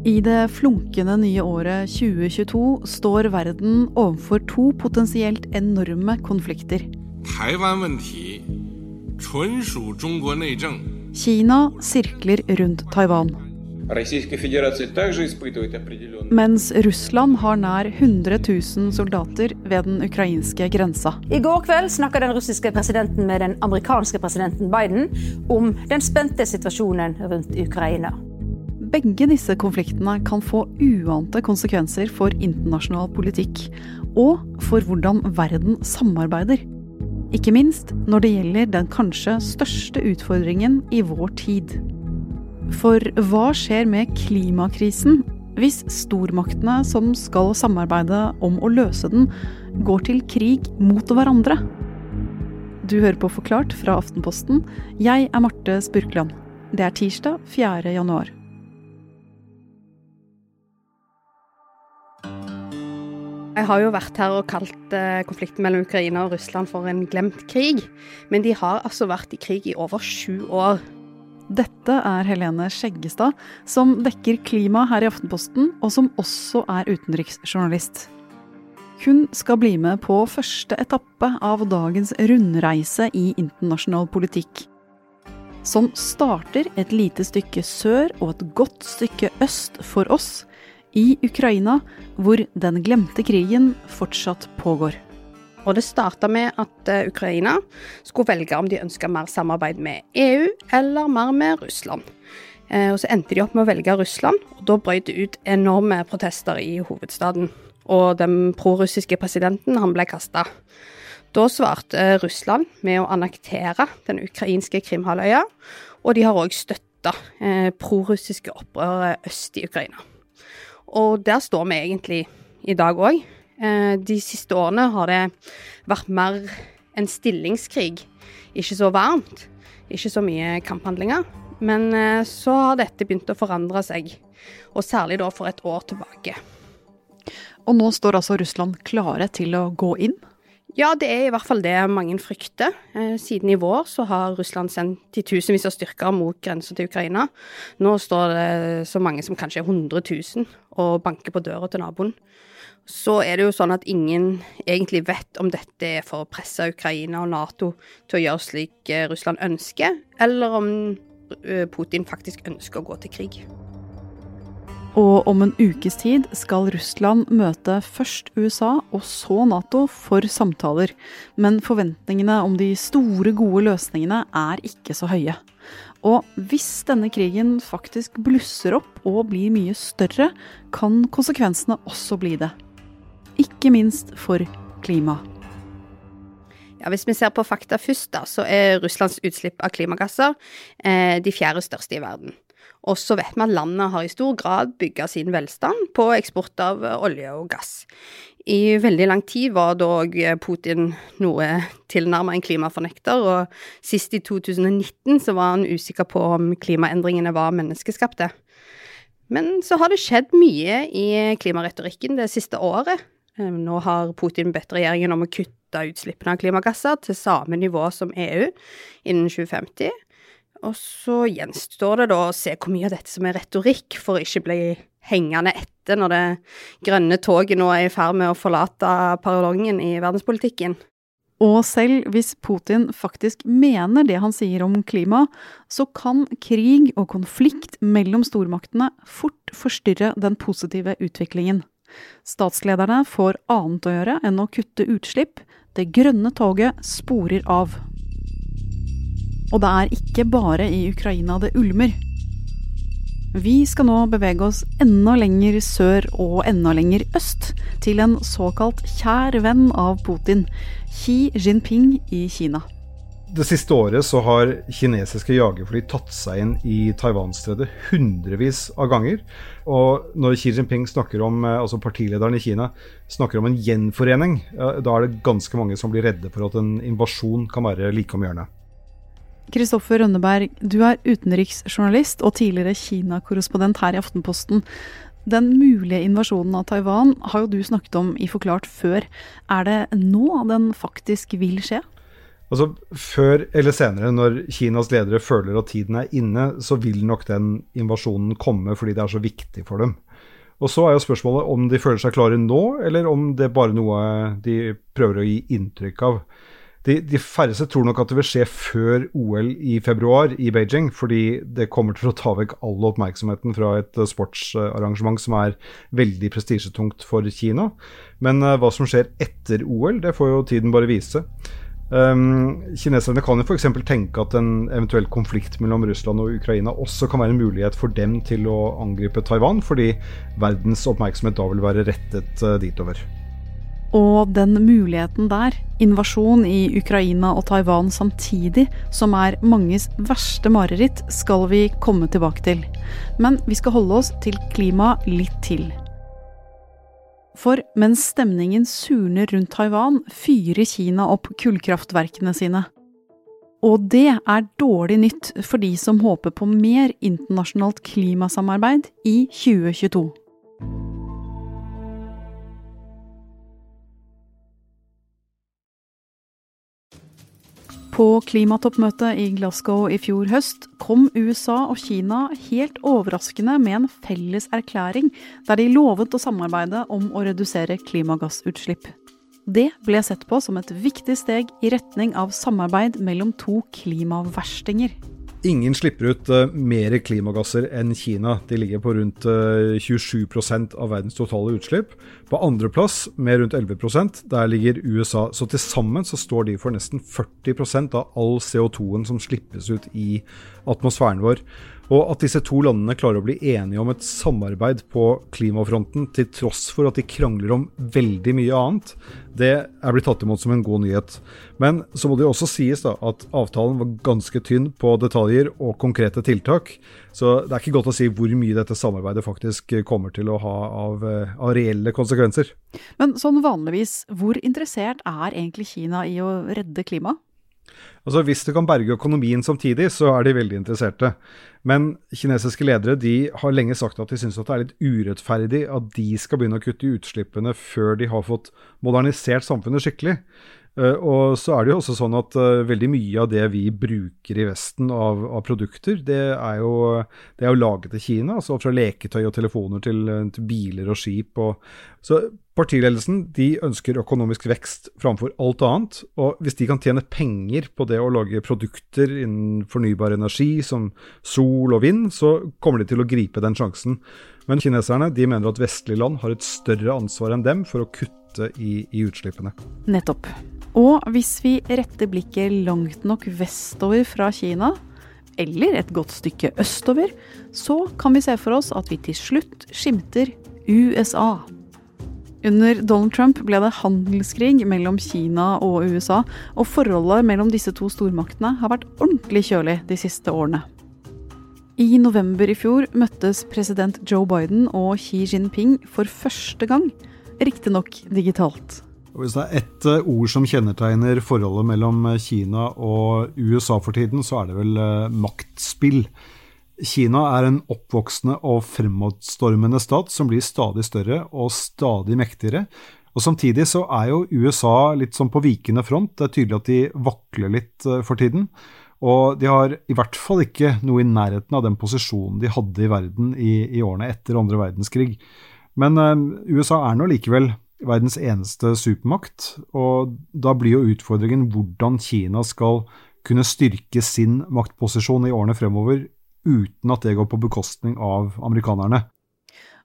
I det flunkende nye året 2022 står verden overfor to potensielt enorme konflikter. Kina sirkler rundt Taiwan. Mens Russland har nær 100 000 soldater ved den ukrainske grensa. I går kveld snakka den russiske presidenten med den amerikanske presidenten Biden om den spente situasjonen rundt Ukraina. Begge disse konfliktene kan få uante konsekvenser for internasjonal politikk, og for hvordan verden samarbeider. Ikke minst når det gjelder den kanskje største utfordringen i vår tid. For hva skjer med klimakrisen hvis stormaktene som skal samarbeide om å løse den, går til krig mot hverandre? Du hører på Forklart fra Aftenposten. Jeg er Marte Spurkland. Det er tirsdag 4. januar. Jeg har jo vært her og kalt eh, konflikten mellom Ukraina og Russland for en glemt krig. Men de har altså vært i krig i over sju år. Dette er Helene Skjeggestad, som dekker klima her i Aftenposten, og som også er utenriksjournalist. Hun skal bli med på første etappe av dagens rundreise i internasjonal politikk. Som starter et lite stykke sør og et godt stykke øst for oss, i Ukraina, hvor den glemte krigen fortsatt pågår. Og Det starta med at eh, Ukraina skulle velge om de ønska mer samarbeid med EU eller mer med Russland. Eh, og Så endte de opp med å velge Russland, og da brøt det ut enorme protester i hovedstaden. Og den prorussiske presidenten han ble kasta. Da svarte Russland med å annektere den ukrainske Krimhalvøya, og de har òg støtta eh, prorussiske opprør øst i Ukraina. Og der står vi egentlig i dag òg. Eh, de siste årene har det vært mer en stillingskrig. Ikke så varmt, ikke så mye kamphandlinger. Men eh, så har dette begynt å forandre seg, og særlig da for et år tilbake. Og nå står altså Russland klare til å gå inn? Ja, det er i hvert fall det mange frykter. Eh, siden i vår så har Russland sendt titusenvis av styrker mot grensa til Ukraina. Nå står det så mange som kanskje er 100 000 og banker på døra til naboen. Så er det jo sånn at ingen egentlig vet om dette er for å presse Ukraina og Nato til å gjøre slik eh, Russland ønsker, eller om eh, Putin faktisk ønsker å gå til krig. Og om en ukes tid skal Russland møte først USA og så Nato for samtaler. Men forventningene om de store, gode løsningene er ikke så høye. Og hvis denne krigen faktisk blusser opp og blir mye større, kan konsekvensene også bli det. Ikke minst for klimaet. Ja, hvis vi ser på fakta først, da, så er Russlands utslipp av klimagasser eh, de fjerde største i verden. Og så vet vi at landet har i stor grad bygga sin velstand på eksport av olje og gass. I veldig lang tid var dog Putin noe tilnærmet en klimafornekter, og sist i 2019 så var han usikker på om klimaendringene var menneskeskapte. Men så har det skjedd mye i klimaretorikken det siste året. Eh, nå har Putin bedt regjeringen om å kutte utslippene av klimagasser til samme nivå som EU innen 2050. Og så gjenstår det da å se hvor mye av dette som er retorikk, for å ikke bli hengende etter når det grønne toget nå er i ferd med å forlate parallongen i verdenspolitikken. Og selv hvis Putin faktisk mener det han sier om klima, så kan krig og konflikt mellom stormaktene fort forstyrre den positive utviklingen. Statslederne får annet å gjøre enn å kutte utslipp. Det grønne toget sporer av. Og det er ikke bare i Ukraina det ulmer. Vi skal nå bevege oss enda lenger sør og enda lenger øst, til en såkalt kjær venn av Putin, Xi Jinping i Kina. Det siste året så har kinesiske jagerfly tatt seg inn i Taiwan-stredet hundrevis av ganger. Og når Xi Jinping snakker om, eh, altså partilederen i Kina snakker om en gjenforening, da er det ganske mange som blir redde for at en invasjon kan være like om hjørnet. Kristoffer Rønneberg, du er utenriksjournalist og tidligere Kina-korrespondent her i Aftenposten. Den mulige invasjonen av Taiwan har jo du snakket om i Forklart før. Er det nå den faktisk vil skje? Altså, Før eller senere, når Kinas ledere føler at tiden er inne, så vil nok den invasjonen komme fordi det er så viktig for dem. Og Så er jo spørsmålet om de føler seg klare nå, eller om det er bare noe de prøver å gi inntrykk av. De, de, færreste tror nok at det vil skje før OL i februar i Beijing, fordi det kommer til å ta vekk all oppmerksomheten fra et sportsarrangement som er veldig prestisjetungt for Kina. Men uh, hva som skjer etter OL, det får jo tiden bare vise. Um, kineserne kan jo f.eks. tenke at en eventuell konflikt mellom Russland og Ukraina også kan være en mulighet for dem til å angripe Taiwan, fordi verdens oppmerksomhet da vil være rettet uh, ditover. Og den muligheten der, invasjon i Ukraina og Taiwan samtidig, som er manges verste mareritt, skal vi komme tilbake til. Men vi skal holde oss til klima litt til. For mens stemningen surner rundt Taiwan, fyrer Kina opp kullkraftverkene sine. Og det er dårlig nytt for de som håper på mer internasjonalt klimasamarbeid i 2022. På klimatoppmøtet i Glasgow i fjor høst kom USA og Kina helt overraskende med en felles erklæring der de lovet å samarbeide om å redusere klimagassutslipp. Det ble sett på som et viktig steg i retning av samarbeid mellom to klimaverstinger. Ingen slipper ut uh, mer klimagasser enn Kina. De ligger på rundt uh, 27% av verdens totale utslipp. På andreplass, med rundt 11% der ligger USA. Så til sammen så står de for nesten 40% av all CO2-en som slippes ut i atmosfæren vår. Og at disse to landene klarer å bli enige om et samarbeid på klimafronten, til tross for at de krangler om veldig mye annet, det er blitt tatt imot som en god nyhet. Men så må det jo også sies da, at avtalen var ganske tynn på detaljer og konkrete tiltak. Så det er ikke godt å si hvor mye dette samarbeidet faktisk kommer til å ha av, eh, av reelle konsekvenser. Men sånn vanligvis, hvor interessert er egentlig Kina i å redde klimaet? Altså Hvis det kan berge økonomien samtidig, så er de veldig interesserte. Men kinesiske ledere de har lenge sagt at de syns det er litt urettferdig at de skal begynne å kutte i utslippene før de har fått modernisert samfunnet skikkelig. Uh, og så er det jo også sånn at uh, veldig mye av det vi bruker i Vesten av, av produkter, det er, jo, det er, jo, laget i Kina. altså Fra leketøy og telefoner til, til biler og skip. Og, så Partiledelsen de ønsker økonomisk vekst framfor alt annet. Og hvis de kan tjene penger på det å lage produkter innen fornybar energi, som sol og vind, så kommer de til å gripe den sjansen. Men kineserne de mener at vestlige land har et større ansvar enn dem for å kutte i, i utslippene. Nettopp. Og hvis vi retter blikket langt nok vestover fra Kina, eller et godt stykke østover, så kan vi se for oss at vi til slutt skimter USA. Under Donald Trump ble det handelskrig mellom Kina og USA, og forholdet mellom disse to stormaktene har vært ordentlig kjølig de siste årene. I november i fjor møttes president Joe Biden og Xi Jinping for første gang, riktignok digitalt. Hvis det er ett eh, ord som kjennetegner forholdet mellom Kina og USA for tiden, så er det vel eh, maktspill. Kina er en oppvoksende og fremadstormende stat som blir stadig større og stadig mektigere. Og Samtidig så er jo USA litt sånn på vikende front. Det er tydelig at de vakler litt eh, for tiden. Og de har i hvert fall ikke noe i nærheten av den posisjonen de hadde i verden i, i årene etter andre verdenskrig. Men eh, USA er nå likevel verdens eneste supermakt, og da blir jo utfordringen hvordan Kina skal kunne styrke sin maktposisjon i årene fremover uten at det går på bekostning av amerikanerne.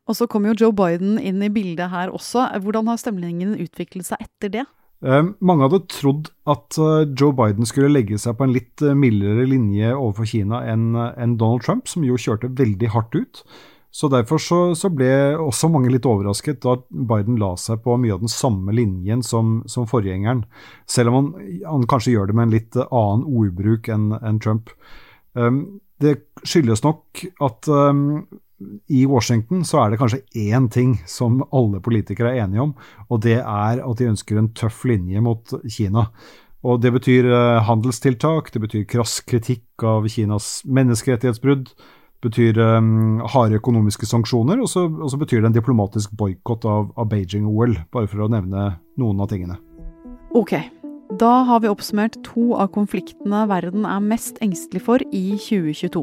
Og så kommer jo Joe Biden inn i bildet her også. Hvordan har stemningen utviklet seg etter det? Eh, mange hadde trodd at uh, Joe Biden skulle legge seg på en litt uh, mildere linje overfor Kina enn uh, en Donald Trump, som jo kjørte veldig hardt ut. Så Derfor så, så, ble også mange litt overrasket da Biden la seg på mye av den samme linjen som, som forgjengeren, selv om han, han, kanskje gjør det med en litt annen ordbruk enn en Trump. Um, det skyldes nok at um, i Washington så er det kanskje én ting som alle politikere er enige om, og det er at de ønsker en tøff linje mot Kina. Og Det betyr uh, handelstiltak, det betyr krass kritikk av Kinas menneskerettighetsbrudd, det betyr um, harde økonomiske sanksjoner, og så, og så, betyr det en diplomatisk boikott av, av Beijing-OL, bare for å nevne noen av tingene. Ok, Da har vi oppsummert to av konfliktene verden er mest engstelig for i 2022.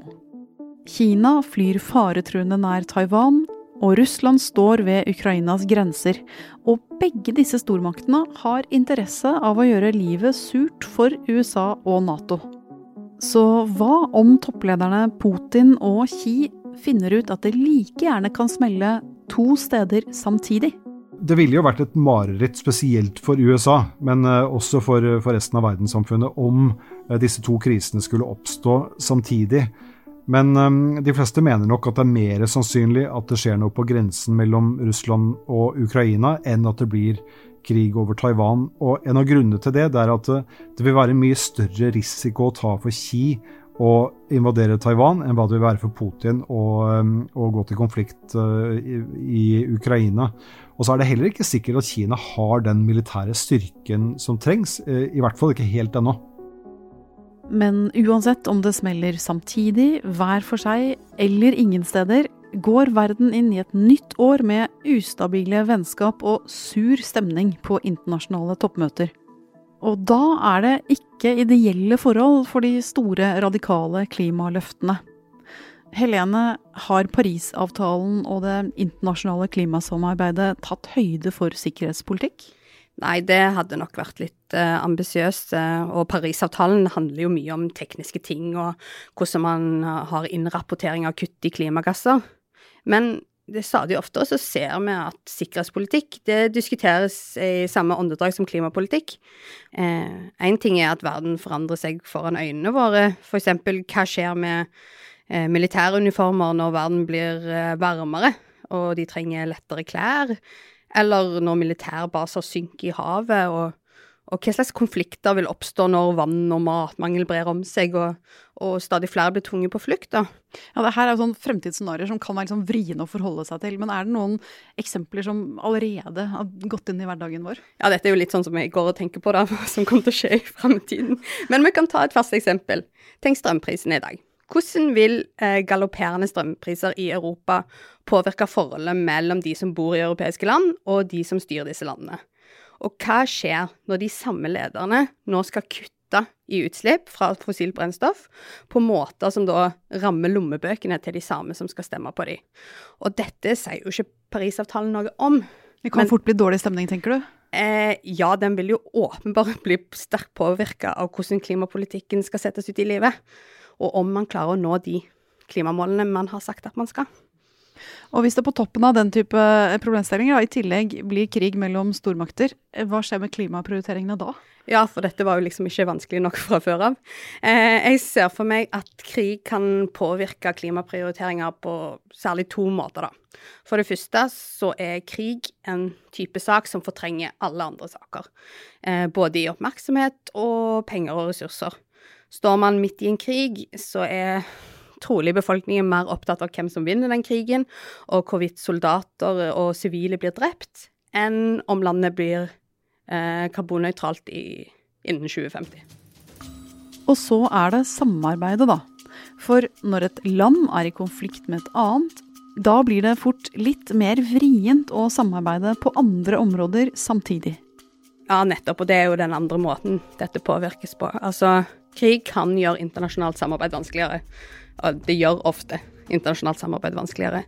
Kina flyr faretruende nær Taiwan, og Russland står ved Ukrainas grenser. Og begge disse stormaktene har interesse av å gjøre livet surt for USA og Nato. Så hva om topplederne Putin og Xi finner ut at det like gjerne kan smelle to steder samtidig? Det ville jo vært et mareritt spesielt for USA, men eh, også for, for resten av verdenssamfunnet, om eh, disse to krisene skulle oppstå samtidig. Men de fleste mener nok at det er mer sannsynlig at det skjer noe på grensen mellom Russland og Ukraina, enn at det blir krig over Taiwan. Og en av grunnene til det, det er at det vil være mye større risiko å ta for Xi å invadere Taiwan enn hva det vil være for Putin å, um, å gå til konflikt uh, i, i, Ukraina. Og så er det heller ikke sikkert at Kina har den militære styrken som trengs, uh, i hvert fall ikke helt ennå. Men uansett om det smeller samtidig, hver for seg eller ingen steder, går verden inn i et nytt år med ustabile vennskap og sur stemning på internasjonale toppmøter. Og da er det ikke ideelle forhold for de store, radikale klimaløftene. Helene, har Parisavtalen og det internasjonale klimasamarbeidet tatt høyde for sikkerhetspolitikk? Nei, det hadde nok vært litt uh, ambisiøst. Uh, og Parisavtalen handler jo mye om tekniske ting og hvordan man har innrapportering av kutt i klimagasser. Men det stadig oftere så ser vi at sikkerhetspolitikk det diskuteres i samme åndedrag som klimapolitikk. Én eh, ting er at verden forandrer seg foran øynene våre. Eksempel hva skjer med eh, militæruniformer når verden blir eh, varmere og de trenger lettere klær? Eller når militærbaser synker i havet, og, og hva slags konflikter vil oppstå når vann og matmangel brer om seg, og, og stadig flere blir tvunget på flukt, da. Ja, det her er jo sånn fremtidsscenarioer som kan være liksom vriene å forholde seg til. Men er det noen eksempler som allerede har gått inn i hverdagen vår? Ja, dette er jo litt sånn som jeg går og tenker på, da, som kommer til å skje i fremtiden. Men vi kan ta et fast eksempel. Tenk strømprisen i dag. Hvordan vil eh, galopperende strømpriser i Europa påvirke forholdet mellom de som bor i europeiske land, og de som styrer disse landene? Og hva skjer når de samme lederne nå skal kutte i utslipp fra fossilt brennstoff på måter som da rammer lommebøkene til de samme som skal stemme på dem? Og dette sier jo ikke Parisavtalen noe om. Det kan men, fort bli dårlig stemning, tenker du? Eh, ja, den vil jo åpenbart bli sterkt påvirka av hvordan klimapolitikken skal settes ut i livet og om man klarer å nå de klimamålene man har sagt at man skal. Og hvis det på toppen av den type problemstillinger i tillegg blir krig mellom stormakter, hva skjer med klimaprioriteringene da? Ja, for dette var jo liksom ikke vanskelig nok fra før av. Eh, jeg ser for meg at krig kan påvirke klimaprioriteringer på særlig to måter, da. For det første så er krig en type sak som fortrenger alle andre saker. Eh, både i oppmerksomhet og penger og ressurser. Står man midt i en krig, så er trolig befolkningen mer opptatt av hvem som vinner den krigen, og hvorvidt soldater og sivile blir drept, enn om landet blir eh, karbonnøytralt innen 2050. Og så er det samarbeidet, da. For når et land er i konflikt med et annet, da blir det fort litt mer vrient å samarbeide på andre områder samtidig. Ja, nettopp, og det er jo den andre måten dette påvirkes på. Altså, Krig kan gjøre internasjonalt samarbeid vanskeligere, og det gjør ofte internasjonalt samarbeid vanskeligere.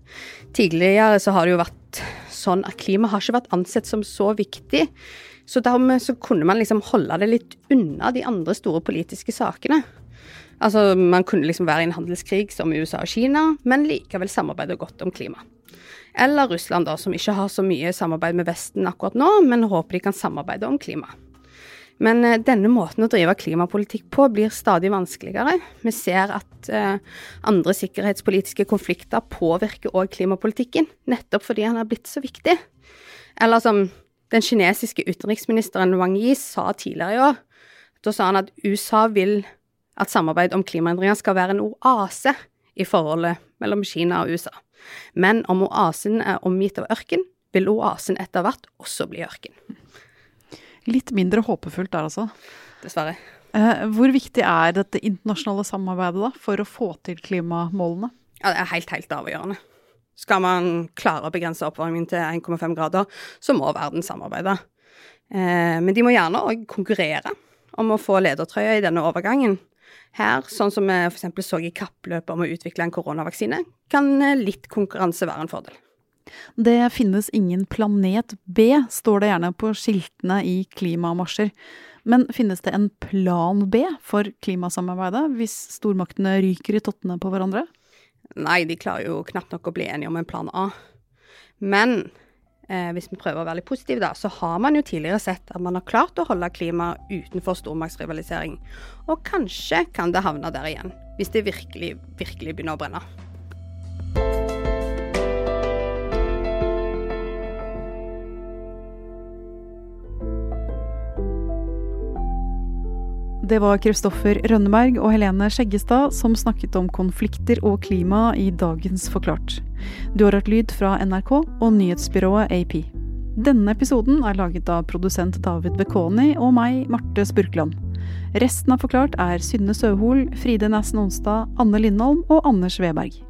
Tidligere så har det jo vært sånn at klima har ikke vært ansett som så viktig. Så dermed så kunne man liksom holde det litt unna de andre store politiske sakene. Altså, man kunne liksom være i en handelskrig som USA og Kina, men likevel samarbeide godt om klima. Eller Russland, da, som ikke har så mye samarbeid med Vesten akkurat nå, men håper de kan samarbeide om klima. Men eh, denne måten å drive klimapolitikk på blir stadig vanskeligere. Vi ser at eh, andre sikkerhetspolitiske konflikter påvirker òg klimapolitikken, nettopp fordi han har blitt så viktig. Eller som den kinesiske utenriksministeren Wang Yi sa tidligere i år. Da sa han at USA vil at samarbeid om klimaendringer skal være en oase i forholdet mellom Kina og USA. Men om oasen er omgitt av ørken, vil oasen etter hvert også bli ørken. Litt mindre håpefullt der, altså. Dessverre. Eh, hvor viktig er dette internasjonale samarbeidet da, for å få til klimamålene? Ja, Det er helt, helt avgjørende. Skal man klare å begrense oppvarmingen til 1,5 grader, så må verden samarbeide. Eh, men de må gjerne òg konkurrere om å få ledertrøya i denne overgangen. Her, sånn som vi f.eks. så i kappløpet om å utvikle en koronavaksine, kan eh, litt konkurranse være en fordel. Det finnes ingen planet B, står det gjerne på skiltene i klimamarsjer. Men finnes det en plan B for klimasamarbeidet, hvis stormaktene ryker i tottene på hverandre? Nei, de klarer jo knapt nok å bli enige om en plan A. Men eh, hvis vi prøver å være litt positive, da, så har man jo tidligere sett at man har klart å holde klimaet utenfor stormaktsrivalisering. Og kanskje kan det havne der igjen, hvis det virkelig, virkelig begynner å brenne. Det var Kristoffer Rønneberg og Helene Skjeggestad som snakket om konflikter og klima i dagens Forklart. Du har hørt lyd fra NRK og nyhetsbyrået AP. Denne episoden er laget av produsent David Bekoni og meg, Marte Spurkland. Resten av Forklart er Synne Søhol, Fride Næssen Onsdag, Anne Lindholm og Anders Weberg.